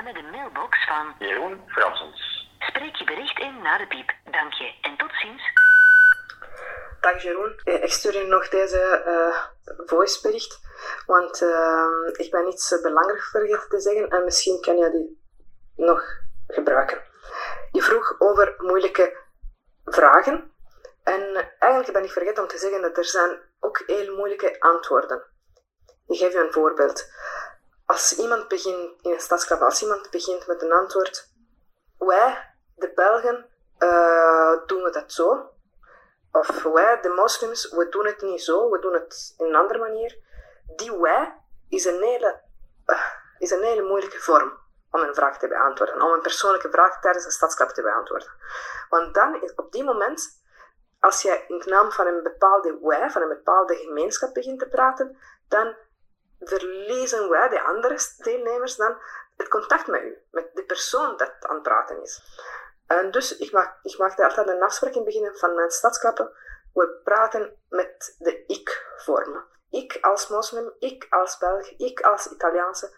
opnemen met de mailbox van Jeroen Fransens. Spreek je bericht in na de piep. Dank je en tot ziens. Dag Jeroen, Eh, ik stuur je nog deze eh voicebericht, want eh, ik ben iets belangrijk vergeten te zeggen en misschien kan je die nog gebruiken. Je vroeg over moeilijke vragen en eigenlijk ben ik vergeten om te zeggen dat er zijn ook heel moeilijke antwoorden. Ik geef je een voorbeeld. Als iemand begint in een als iemand begint met een antwoord, wij, de Belgen, eh, doen we dat zo, of wij, de moslims, we doen het niet zo, we doen het in een andere manier. Die wij is een hele, eh, is een hele moeilijke vorm om een vraag te beantwoorden, om een persoonlijke vraag tijdens een stadsklap te beantwoorden. Want dan, op die moment, als je in de naam van een bepaalde wij, van een bepaalde gemeenschap begint te praten, dan verliezen wij, de andere deelnemers, dan het contact met u, met de persoon dat aan het praten is. En dus ik maak, ik maakte altijd een afspraak in het begin van mijn stadsklappen. We praten met de ik-vormen. Ik als moslim, ik als Belg, ik als Italiaanse.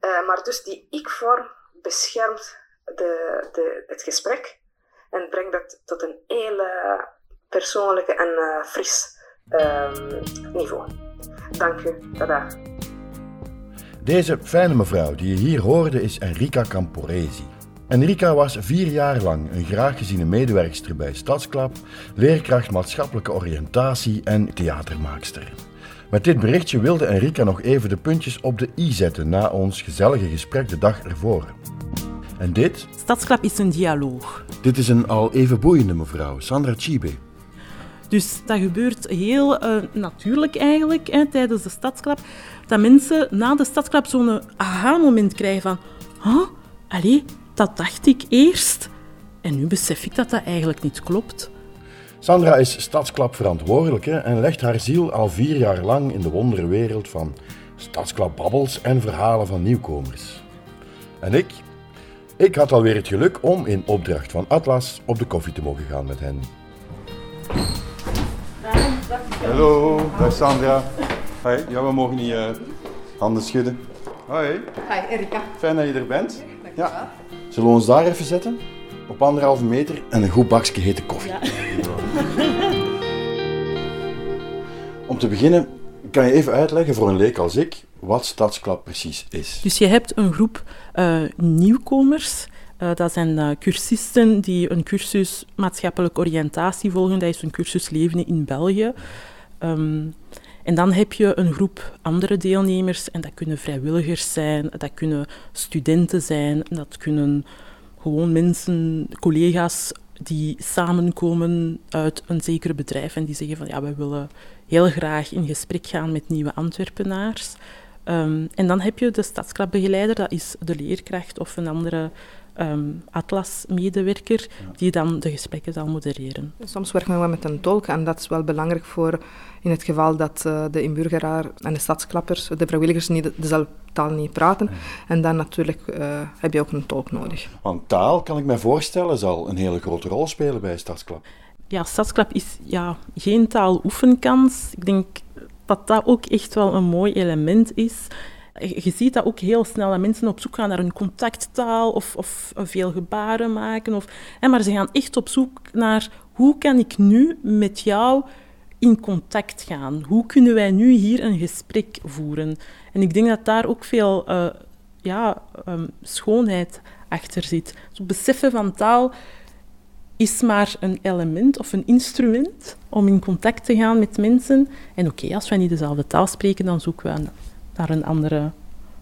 Eh, maar dus die ik-vorm beschermt de, de, het gesprek en brengt dat tot een hele persoonlijke en eh, fris ehm, niveau. Dank u. Tada. Deze fijne mevrouw die je hier hoorde is Enrica Camporesi. Enrica was vier jaar lang een graag geziene medewerkster bij Stadsklap, leerkracht maatschappelijke oriëntatie en theatermaakster. Met dit berichtje wilde Enrica nog even de puntjes op de i zetten na ons gezellige gesprek de dag ervoor. En dit? Stadsklap is een dialoog. Dit is een al even boeiende mevrouw, Sandra Chibe. Dus dat gebeurt heel eh, natuurlijk eigenlijk hè, tijdens de stadsklap. Dat mensen na de stadsklap zo'n aha-moment krijgen van... Huh? Allee, dat dacht ik eerst. En nu besef ik dat dat eigenlijk niet klopt. Sandra is Stadsklap verantwoordelijke en legt haar ziel al vier jaar lang in de wonderenwereld van Stadsklap-babbels en verhalen van nieuwkomers. En ik? Ik had alweer het geluk om in opdracht van Atlas op de koffie te mogen gaan met hen. Hallo, dag Sandra. Hoi, ja, we mogen niet eh, handen schudden. Hoi, Hi, Erika. fijn dat je er bent. Ja. Zullen we ons daar even zetten? Op anderhalve meter en een goed bakje hete koffie. Om te beginnen, kan je even uitleggen voor een leek als ik wat Stadsklap precies is? Dus je hebt een groep eh, nieuwkomers. Eh, dat zijn eh, cursisten die een cursus maatschappelijke oriëntatie volgen. Dat is een cursus Leven in België. Ehm, en dan heb je een groep andere deelnemers. En dat kunnen vrijwilligers zijn, dat kunnen studenten zijn, dat kunnen gewoon mensen, collega's die samenkomen uit een zeker bedrijf en die zeggen van ja, wij willen heel graag in gesprek gaan met nieuwe Antwerpenaars. Ehm, en dan heb je de stadsklapbegeleider, dat is de leerkracht of een andere ehm, Atlas-medewerker, die dan de gesprekken zal modereren. Soms werken we met een tolk en dat is wel belangrijk voor in het geval dat eh, de inburgeraar en de stadsklappers, de vrijwilligers, niet de- dezelfde taal niet praten. En dan natuurlijk eh, heb je ook een tolk nodig. Want taal, kan ik me voorstellen, zal een hele grote rol spelen bij Stadsklap. Ja, stadsklap is ja, geen taaloefenkans. Ik denk dat dat ook echt wel een mooi element is. Je ziet dat ook heel snel, dat mensen op zoek gaan naar een contacttaal of, of veel gebaren maken. Of, hè, maar ze gaan echt op zoek naar hoe kan ik nu met jou in contact gaan? Hoe kunnen wij nu hier een gesprek voeren? En ik denk dat daar ook veel eh, ja, ehm, schoonheid achter zit. Het beseffen van taal is maar een element of een instrument om in contact te gaan met mensen. En oké, als wij niet dezelfde taal spreken, dan zoeken we naar een andere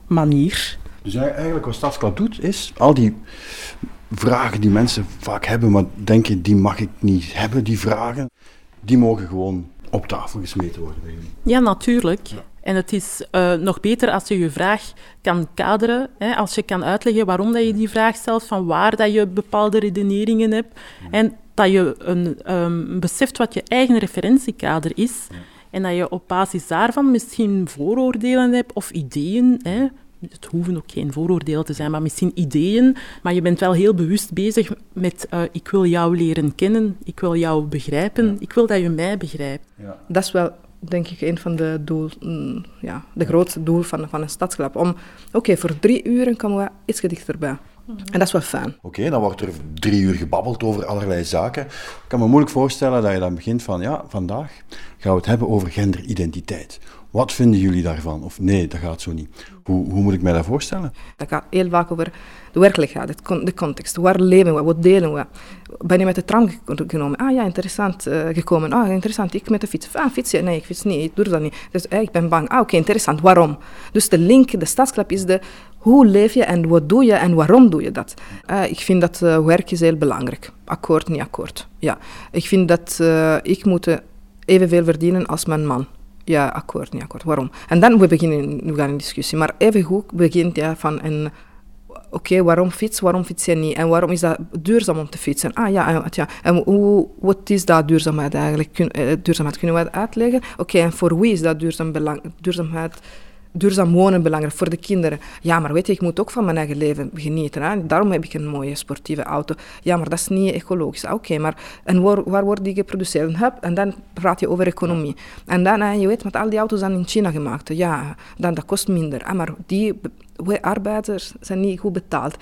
manier. Dus eigenlijk wat Stadsklap doet, is al die vragen die mensen vaak hebben, maar denken die mag ik niet hebben, die vragen, die mogen gewoon op tafel gesmeten worden bij jullie. Ja, natuurlijk. En het is eh, nog beter als je je vraag kan kaderen, hè, als je kan uitleggen waarom dat je die vraag stelt, van waar dat je bepaalde redeneringen hebt, en dat je een, ehm, beseft wat je eigen referentiekader is, en dat je op basis daarvan misschien vooroordelen hebt of ideeën. Hè. Het hoeven ook geen vooroordelen te zijn, maar misschien ideeën. Maar je bent wel heel bewust bezig met eh, ik wil jou leren kennen, ik wil jou begrijpen, ik wil dat je mij begrijpt. Dat is wel denk ik een van de doel, mm, ja, de grootste doel van, van een stadsclub. Om, oké, voor drie uren komen we iets dichterbij. En dat is wel fijn. Oké, dan wordt er drie uur gebabbeld over allerlei zaken. Ik kan me moeilijk voorstellen dat je dan begint van, ja, vandaag gaan we het hebben over genderidentiteit. Wat vinden jullie daarvan? Of nee, dat gaat zo niet. Hoe, hoe moet ik mij dat voorstellen? Dat gaat heel vaak over de werkelijkheid, de context. Waar leven we? Wat delen we? Ben je met de tram genomen? Ah ja, interessant uh, gekomen. Ah, interessant. Ik met de fiets. Ah, fiets Nee, ik fiets niet. Ik doe dat niet. Dus eh, ik ben bang. Ah, oké, interessant. Waarom? Dus de link, de stadsklap is de hoe leef je en wat doe je en waarom doe je dat? Uh, ik vind dat werk is heel belangrijk. Akkoord, niet akkoord. Ja. Ik vind dat ik moet evenveel verdienen als mijn man ja, akkoord, niet akkoord. Waarom? En dan we beginnen we gaan in discussie. Maar even goed begint ja, van een... Oké, waarom fiets? Waarom fiets je niet? En waarom is dat duurzaam om te fietsen? Ah ja, ja. En hoe, wat is dat duurzaamheid eigenlijk? Kun, eh, duurzaamheid, kunnen we dat uitleggen? Oké, en voor wie is dat duurzaam belang, duurzaamheid duurzaam wonen belangrijk voor de kinderen. Ja, maar weet je, ik moet ook van mijn eigen leven genieten. Hè? Daarom heb ik een mooie sportieve auto. Ja, maar dat is niet ecologisch. Ah, oké, maar en waar, waar wordt die geproduceerd? Hup, en dan praat je over economie. En dan, je weet, met al die auto's zijn in China gemaakt. Ja, dan dat kost minder. Ah, maar die arbeiders zijn niet goed betaald.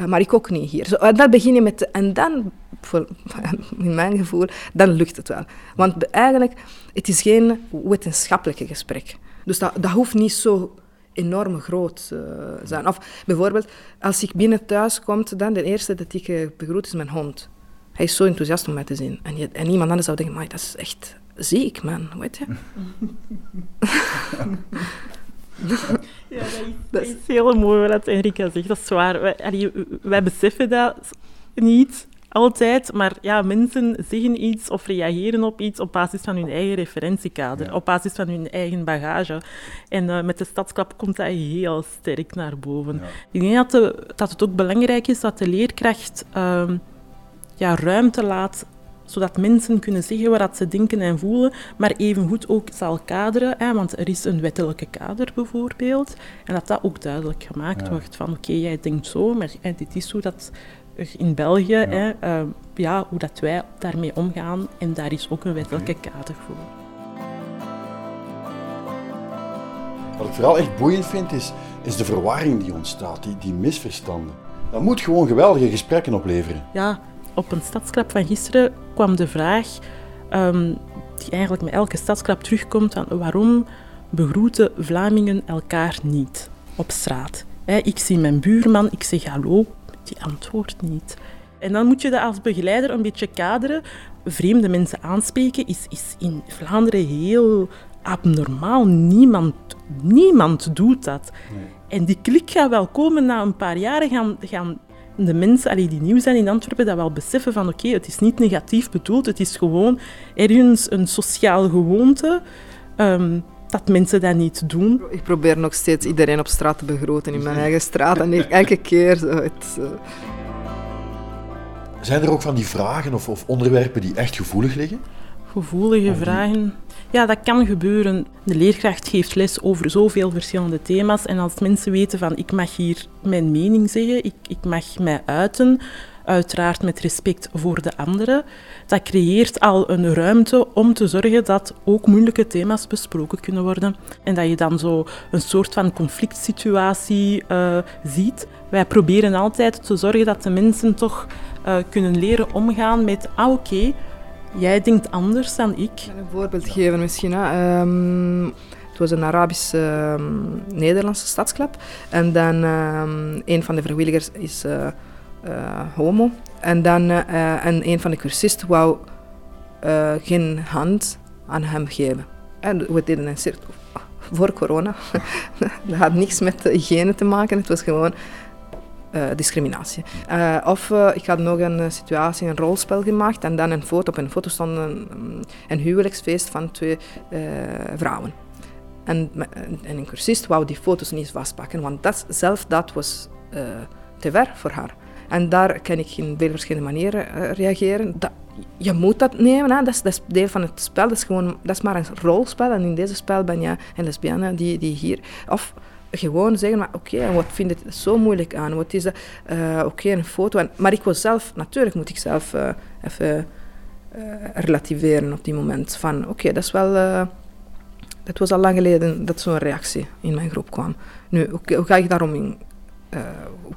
Uh, maar ik ook niet hier. Zo, dan begin je met... En dan, in mijn gevoel, dan lukt het wel. Want eigenlijk, het is geen wetenschappelijke gesprek. Dus dat, dat hoeft niet zo enorm groot te uh, zijn. Of bijvoorbeeld, als ik binnen thuis kom, dan de eerste dat ik uh, begroet is mijn hond. Hij is zo enthousiast om mij te zien. En, je, en iemand anders zou denken, maar dat is echt ziek, man. Weet je? ja, dat is, is heel mooi wat Enrica zegt. Dat is waar. Wij, wij beseffen dat niet altijd, maar ja, mensen zeggen iets of reageren op iets op basis van hun eigen referentiekader, op basis van hun eigen bagage. En uh, met de stadsklap komt dat heel sterk naar boven. Ja. Ik denk dat, de, dat, het ook belangrijk is dat de leerkracht uh, ja, ruimte laat zodat mensen kunnen zeggen wat ze denken en voelen, maar evengoed ook zal kaderen, hè, want er is een wettelijke kader bijvoorbeeld, en dat dat ook duidelijk gemaakt wordt van oké, jij denkt zo, maar dit is hoe dat in België, ja. Hè, uh, ja, hoe dat wij daarmee omgaan. En daar is ook een wettelijke kader voor. Wat ik vooral echt boeiend vind, is, is de verwarring die ontstaat, die, die misverstanden. Dat moet gewoon geweldige gesprekken opleveren. Ja, op een stadsklap van gisteren kwam de vraag, um, die eigenlijk met elke stadsklap terugkomt, van waarom begroeten Vlamingen elkaar niet op straat? ik zie mijn buurman, ik zeg hallo, die antwoordt niet. En dan moet je dat als begeleider een beetje kaderen. Vreemde mensen aanspreken is, is in Vlaanderen heel abnormaal. Niemand, niemand doet dat. En die klik gaat wel komen na een paar jaren. Gaan, gaan de mensen allee, die nieuw zijn in Antwerpen dat wel beseffen van oké, het is niet negatief bedoeld. Het is gewoon ergens een sociaal gewoonte. Um, dat mensen dat niet doen. Ik probeer nog steeds iedereen op straat te begroten in mijn eigen straat. En elke keer zo. Het, uh... Zijn er ook van die vragen of, of, onderwerpen die echt gevoelig liggen? Gevoelige vragen? Ja, dat kan gebeuren. De leerkracht geeft les over zoveel verschillende thema's. En als mensen weten van ik mag hier mijn mening zeggen, ik, ik mag mij uiten, uiteraard met respect voor de anderen. Dat creëert al een ruimte om te zorgen dat ook moeilijke thema's besproken kunnen worden. En dat je dan zo een soort van conflict situatie uh, ziet. Wij proberen altijd te zorgen dat de mensen toch uh, kunnen leren omgaan met, ah oké, jij denkt anders dan ik. Een voorbeeld geven misschien. Hè. Um, het was een Arabisch-Nederlandse ehm, uh, stadsklap. En dan um, een van de vrijwilligers is uh, homo. En dan uh, en een van de cursisten wou uh, geen hand aan hem geven. En we deden een cirkel voor corona. dat had niks met hygiëne te maken, het was gewoon discriminatie. of ik had nog een situatie, een rolspel gemaakt en dan een foto. Op een foto stond een, een huwelijksfeest van twee vrouwen. En, en een cursist wou die foto's niet vastpakken, want dat, zelf dat was te ver voor haar. En daar kan ik in veel verschillende manieren uh, reageren. Dat, je moet dat nemen, hè. Dat, is, dat is deel van het spel. Dat is, gewoon, dat is maar een rolspel. En in deze spel ben je een lesbienne die, die hier... Of gewoon zeggen, maar oké, wat vind je zo moeilijk aan? Wat is dat? Uh, oké, een foto. Maar ik wil zelf, natuurlijk moet ik zelf uh, even relativeren op die moment. Van oké, dat is wel Dat was al lang geleden dat zo'n reactie in mijn groep kwam. Nu, hoe, ga ik daarom in,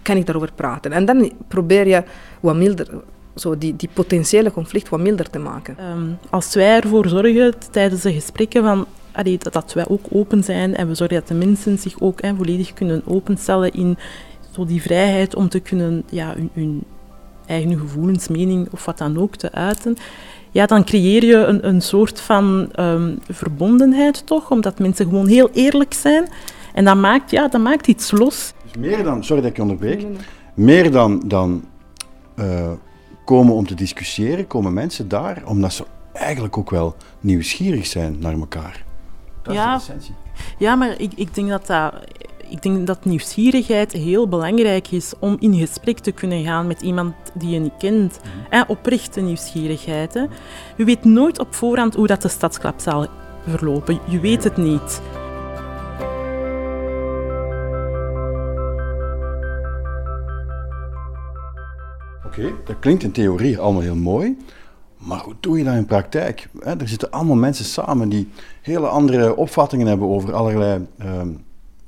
kan ik daarover praten? En dan probeer je wat milder, zo die, die potentiële conflict wat milder te maken. Um, als wij ervoor zorgen tijdens de gesprekken van dat, dat, wij ook open zijn en we zorgen dat de mensen zich ook volledig kunnen openstellen in zo die vrijheid om te kunnen ja, hun, hun eigen gevoelens, mening of wat dan ook te uiten, ja, dan creëer je een, een soort van um, verbondenheid toch, omdat mensen gewoon heel eerlijk zijn. En dat maakt, ja, dat maakt iets los. Dus meer dan, sorry dat ik je onderbreek, meer dan, dan uh, komen om te discussiëren, komen mensen daar omdat ze eigenlijk ook wel nieuwsgierig zijn naar elkaar. Dat ja, is de essentie. Ja, maar ik, ik denk dat dat ik denk dat nieuwsgierigheid heel belangrijk is om in gesprek te kunnen gaan met iemand die je niet kent. Mm oprechte nieuwsgierigheid. Hè. Je weet nooit op voorhand hoe dat de stadsklap zal verlopen. Je weet het niet. Dat klinkt in theorie allemaal heel mooi. Maar hoe doe je dat in praktijk? Er zitten allemaal mensen samen die hele andere opvattingen hebben over allerlei ehm,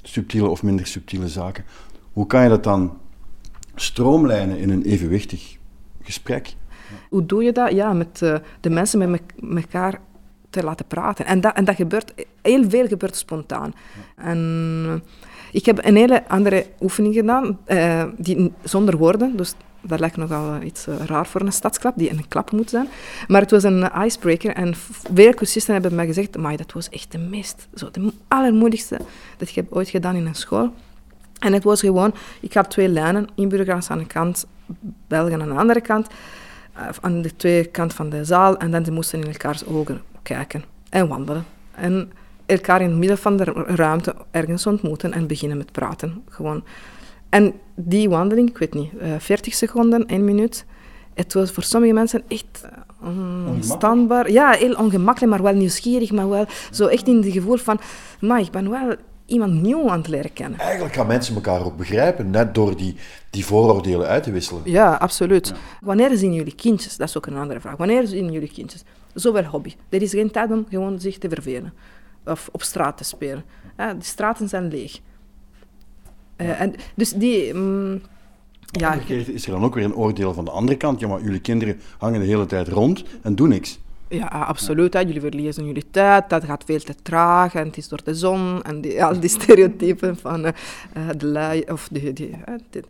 subtiele of minder subtiele zaken. Hoe kan je dat dan stroomlijnen in een evenwichtig gesprek? Hoe doe je dat? Ja, met uh, de mensen met elkaar te laten praten. En dat, en dat gebeurt, heel veel gebeurt spontaan. En uh, ik heb een hele andere oefening gedaan, uh, die, zonder woorden. Dus dat lijkt nogal iets raar voor een stadsklap, die een klap moet zijn. Maar het was een icebreaker en veel cursisten hebben mij gezegd, maar dat was echt de meest, zo, de allermoedigste dat ik heb ooit gedaan in een school. En het was gewoon, ik had twee lijnen, inburgers aan de kant, Belgen aan de andere kant, aan de twee kant van de zaal, en dan ze moesten in elkaars ogen kijken en wandelen. En elkaar in het midden van de ruimte ergens ontmoeten en beginnen met praten. Gewoon. En die wandeling, ik weet niet, uh, 40 seconden, 1 minuut, het was voor sommige mensen echt onstaanbaar. Ja, heel ongemakkelijk, maar wel nieuwsgierig, maar wel zo echt in het gevoel van, maar ik ben wel iemand nieuw aan het leren kennen. Eigenlijk gaan mensen elkaar ook begrijpen, net door die, die vooroordelen uit te wisselen. Ja, absoluut. Wanneer zien jullie kindjes? Dat is ook een andere vraag. Wanneer zien jullie kindjes? Zowel hobby. Er is geen tijd om gewoon zich te vervelen. Of op straat te spelen. Ja, de straten zijn leeg. Uh, en dus die... Um, ja, is er dan ook weer een oordeel van de andere kant. Ja, maar jullie kinderen hangen de hele tijd rond en doen niks. Ja, absoluut. Hè. Jullie verliezen jullie tijd, dat gaat veel te traag en het is door de zon en die, al die stereotypen van uh, de lui of de, die, uh, de,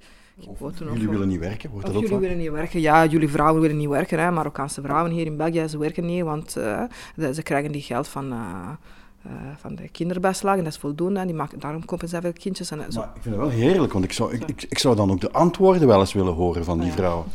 jullie willen niet werken, wordt dat ook Jullie willen niet werken, ja, jullie vrouwen willen niet werken. Hè. Marokkaanse vrouwen hier in België, ze werken niet, want uh, ze krijgen die geld van, uh, uh, van de kinderbijslagen, dat is voldoende. En die maken, daarom kopen ze veel kindjes. En, zo. Maar ik vind het wel heerlijk, want ik zou, ik, ik, ik, zou dan ook de antwoorden wel eens willen horen van die ja. vrouwen.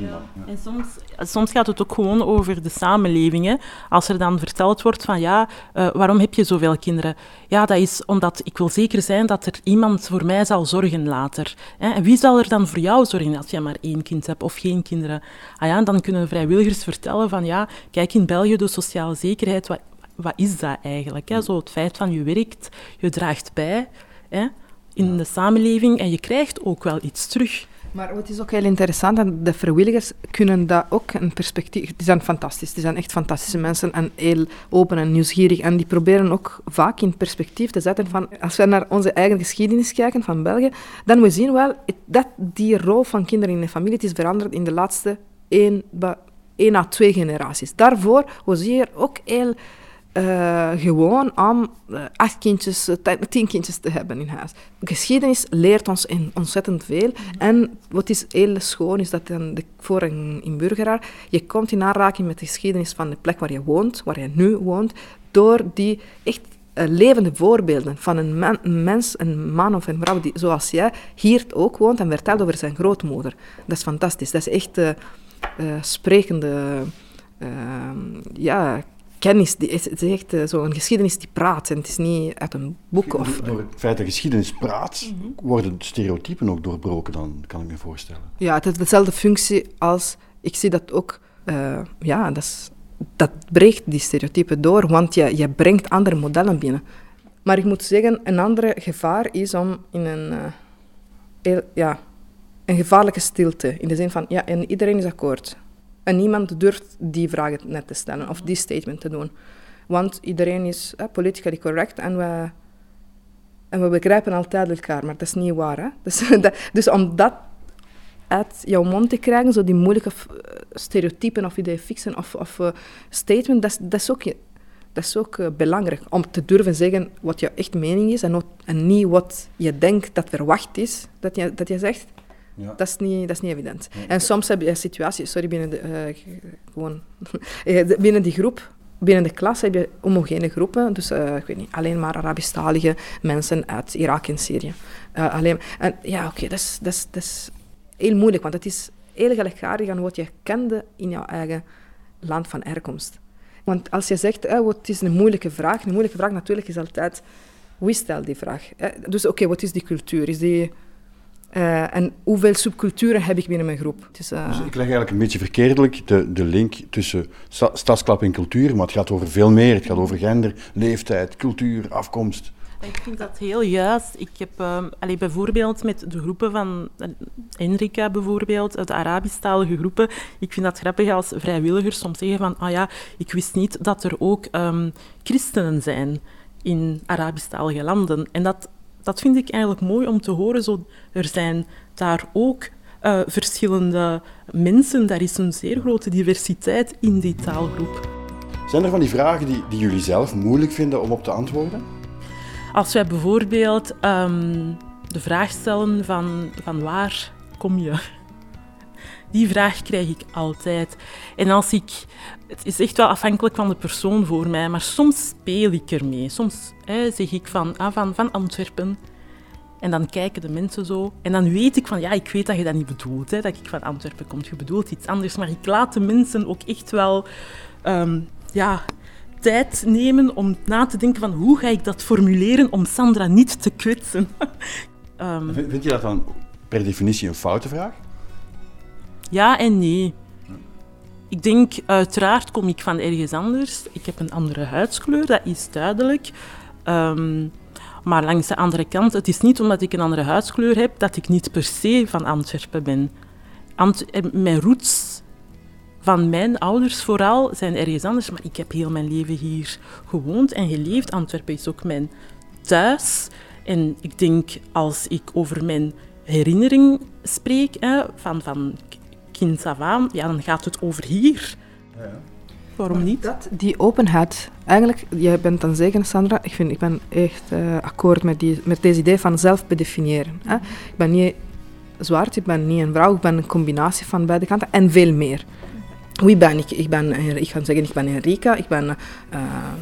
Ja, En soms, soms gaat het ook gewoon over de samenleving. Hè. Als er dan verteld wordt van ja, uh, waarom heb je zoveel kinderen? Ja, dat is omdat ik wil zeker zijn dat er iemand voor mij zal zorgen later. Hè. En wie zal er dan voor jou zorgen als je maar één kind hebt of geen kinderen? Ah ja, dan kunnen vrijwilligers vertellen van ja, kijk in België de sociale zekerheid, wat, wat is dat eigenlijk? Hè? Zo het feit van je werkt, je draagt bij hè, in de samenleving en je krijgt ook wel iets terug. Maar wat is ook heel interessant, en de vrijwilligers kunnen dat ook een perspectief... Die zijn fantastisch, die zijn echt fantastische mensen en heel open en nieuwsgierig. En die proberen ook vaak in perspectief te zetten van... Als we naar onze eigen geschiedenis kijken van België, dan we zien wel dat die rol van kinderen in de familie is veranderd in de laatste één, één à twee generaties. Daarvoor was hier ook heel uh, gewoon om uh, acht kindjes, uh, tien kindjes te hebben in huis. Geschiedenis leert ons ontzettend veel. En wat is heel schoon, is dat de, voor een inburgeraar, je komt in aanraking met de geschiedenis van de plek waar je woont, waar je nu woont, door die echt levende voorbeelden van een, mens, een man of een vrouw die, zoals jij, hier ook woont en vertelt over zijn grootmoeder. Dat is fantastisch. Dat is echt sprekende ja, kennis, die het is echt uh, zo'n geschiedenis die praat en het is niet uit een boek. Of, Door het feit dat geschiedenis praat, -hmm. worden stereotypen ook doorbroken dan, kan ik me voorstellen. Ja, het heeft dezelfde functie als, ik zie dat ook, uh, ja, dat, is, dat breekt die stereotypen door, want je, je brengt andere modellen binnen. Maar ik moet zeggen, een andere gevaar is om in een, uh, heel, ja, een gevaarlijke stilte, in de zin van, ja, en iedereen is akkoord. En niemand durft die vragen net te stellen of die statement te doen. Want iedereen is uh, politically correct en we, en we begrijpen altijd elkaar, maar dat is niet waar. Hè? Dus, dus om dat uit jouw mond te krijgen, zo die moeilijke stereotypen of ideeën fixen of, of uh, statement, dat, dat is ook dat is ook uh, belangrijk om te durven zeggen wat jouw echt mening is en, en niet wat je denkt dat verwacht is dat je, dat je zegt. Ja. Dat, is niet, dat is niet evident. En soms heb je situaties, sorry, binnen, de, uh, gewoon, binnen die groep, binnen de klas heb je homogene groepen, dus uh, ik weet niet, alleen maar Arabisch-talige mensen uit Irak en Syrië. alleen, en ja, oké, okay, dat, is, dat, is, dat is heel moeilijk, want het is heel gelijkaardig aan wat je kende in jouw eigen land van herkomst. Want als je zegt, eh, wat is een moeilijke vraag, een moeilijke vraag natuurlijk is altijd, wie stelt die vraag? Eh, dus oké, okay, wat is die cultuur? Is die, uh, en hoeveel subculturen heb ik binnen mijn groep? Dus, uh... dus ik leg eigenlijk een beetje verkeerdelijk de, de link tussen stadsklap en cultuur, maar het gaat over veel meer. Het gaat over gender, leeftijd, cultuur, afkomst. Ik vind dat heel juist. Ik heb uh, allee, bijvoorbeeld met de groepen van uh, Enrika, bijvoorbeeld, uit de Arabisch-talige groepen. Ik vind dat grappig als vrijwilligers soms zeggen van, ah ja, ik wist niet dat er ook um, christenen zijn in Arabisch-talige landen. En dat, dat vind ik eigenlijk mooi om te horen. Zo, er zijn daar ook uh, verschillende mensen. Daar is een zeer grote diversiteit in die taalgroep. Zijn er van die vragen die, die jullie zelf moeilijk vinden om op te antwoorden? Als wij bijvoorbeeld um, de vraag stellen van, van waar kom je? Die vraag krijg ik altijd. En als ik, het is echt wel afhankelijk van de persoon voor mij, maar soms speel ik ermee. Soms hè, zeg ik van, ah, van, van Antwerpen. En dan kijken de mensen zo. En dan weet ik van, ja, ik weet dat je dat niet bedoelt. Hè, dat ik van Antwerpen kom. Je bedoelt iets anders. Maar ik laat de mensen ook echt wel um, ja, tijd nemen om na te denken van hoe ga ik dat formuleren om Sandra niet te kwetsen. um, Vind je dat dan per definitie een foute vraag? Ja en nee. Ik denk, uiteraard kom ik van ergens anders. Ik heb een andere huidskleur, dat is duidelijk. Um, maar langs de andere kant, het is niet omdat ik een andere huidskleur heb dat ik niet per se van Antwerpen ben. Eh, mijn roots van mijn ouders vooral zijn ergens anders, maar ik heb heel mijn leven hier gewoond en geleefd. Antwerpen is ook mijn thuis. En ik denk, als ik over mijn herinnering spreek, hè, van, van kind af aan, ja, dan gaat het over hier. Ja. Waarom niet? Dat, die openheid. Eigenlijk, jij bent dan zeker, Sandra, ik, vind, ik ben echt uh, akkoord met, die, met deze idee van zelf bedefiniëren. Hè. Ik ben niet zwart, ik ben niet een vrouw, ik ben een combinatie van beide kanten en veel meer. Wie ben ik? Ik ben, ik ga zeggen, ik ben Enrica, ik ben uh,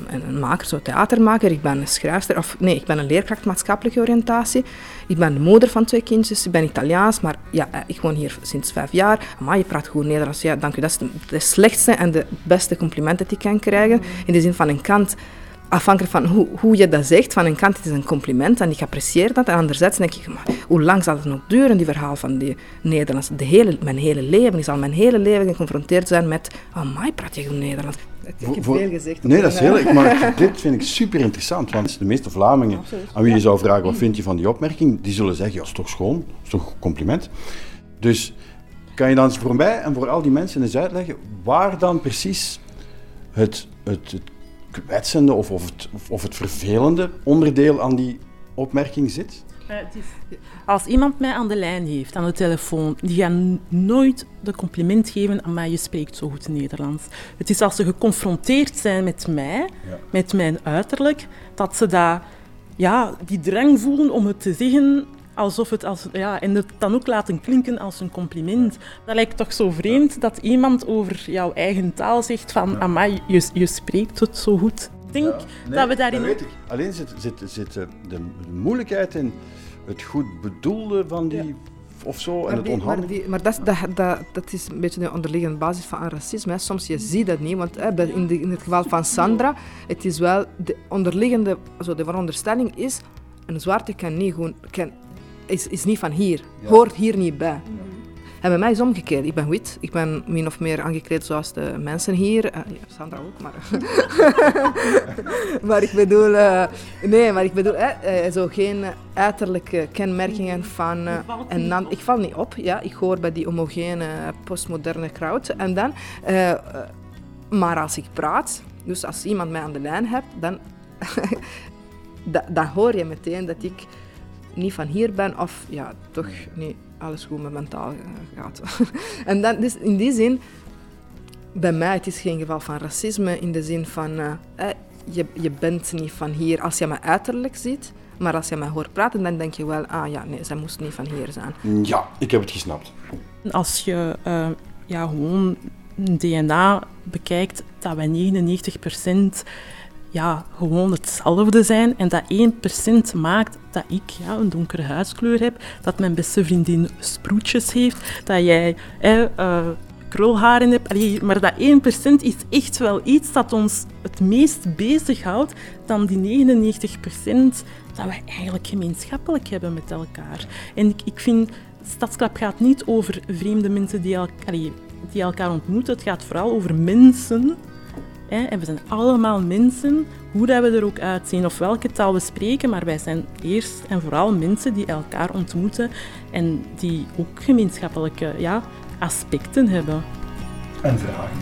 een maker, zo theatermaker, ik ben een schrijfster, of nee, ik ben een leerkracht maatschappelijke oriëntatie. Ik ben de moeder van twee kindjes, ik ben Italiaans, maar ja, eh, ik woon hier sinds vijf jaar. Maar je praat goed Nederlands, ja, dank u. Dat is de, de slechtste en de beste compliment dat ik kan krijgen. In de zin van een kant afhankelijk van hoe, hoe je dat zegt, van een kant het is een compliment en ik apprecieer dat. En anderzijds denk ik, maar hoe lang zal het nog duren, die verhaal van die Nederlands? De hele, mijn hele leven, ik zal mijn hele leven geconfronteerd zijn met, oh my, praat je goed Nederlands? Ik heb veel gezegd. Nee, dat is heel maar dit vind ik super interessant, want de meeste Vlamingen aan wie je zou vragen, wat vind je van die opmerking, die zullen zeggen, ja, is toch schoon, is toch een compliment. Dus kan je dan voor mij en voor al die mensen eens uitleggen waar dan precies het, het, het kwetsende of, of, het, of het vervelende onderdeel aan die opmerking zit? Als iemand mij aan de lijn heeft, aan de telefoon, die gaat nooit de compliment geven aan mij, je spreekt zo goed Nederlands. Het is als ze geconfronteerd zijn met mij, met mijn uiterlijk, dat ze dat, ja, die drang voelen om het te zeggen alsof het als, ja, en het dan ook laten klinken als een compliment. Dat lijkt toch zo vreemd dat iemand over jouw eigen taal zegt van, ja. amai, je, je spreekt het zo goed. Ik denk dat we daarin... Dat weet ik. Alleen zit, zit, zit de, de moeilijkheid in het goed bedoelde van die... Ja. Of zo, en het Maar, die, maar dat, dat, dat, dat, is een beetje de onderliggende basis van racisme. Hè. Soms je ziet dat niet, want hè, in, de, in het geval van Sandra, het is wel de onderliggende, zo de veronderstelling is, een zwarte kan niet gewoon, kan is, is niet van hier, hoort hier niet bij. En bij mij is omgekeerd. Ik ben wit. Ik ben min of meer aangekleed zoals de mensen hier. Uh, ja, Sandra ook, maar... maar ik bedoel... Uh, nee, maar ik bedoel... Uh, zo geen uiterlijke kenmerkingen van... en dan, ik val niet op, ja. Ik hoor bij die homogene, postmoderne crowd. En dan... maar als ik praat, Dus als iemand mij aan de lijn hebt, dan, da- dan hoor je meteen dat ik niet van hier ben of ja, toch niet alles goed met mentaal eh, gaat. en dan, dus in die zin, bij mij, het is geen geval van racisme in de zin van, eh, eh, je, je bent niet van hier als je mij uiterlijk ziet, maar als je mij hoort praten, dan denk je wel, ah ja, nee, zij moest niet van hier zijn. Ja, ik heb het gesnapt. Als je uh, ja, gewoon DNA bekijkt, dat wij 99% ja, gewoon hetzelfde zijn en dat 1% maakt dat ik ja, een donkere huidskleur heb, dat mijn beste vriendin sproetjes heeft, dat jij eh, krulharen hebt. Maar dat 1% is echt wel iets dat ons het meest bezighoudt dan die 99% dat wij eigenlijk gemeenschappelijk hebben met elkaar. En ik, ik vind, Stadsklap gaat niet over vreemde mensen die, el die elkaar ontmoeten. Het gaat vooral over mensen. Hè? En we zijn allemaal mensen, hoe dat we er ook uitzien of welke taal we spreken. Maar wij zijn eerst en vooral mensen die elkaar ontmoeten en die ook gemeenschappelijke ja, aspecten hebben. En vragen.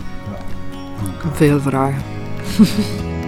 Ja. Veel vragen.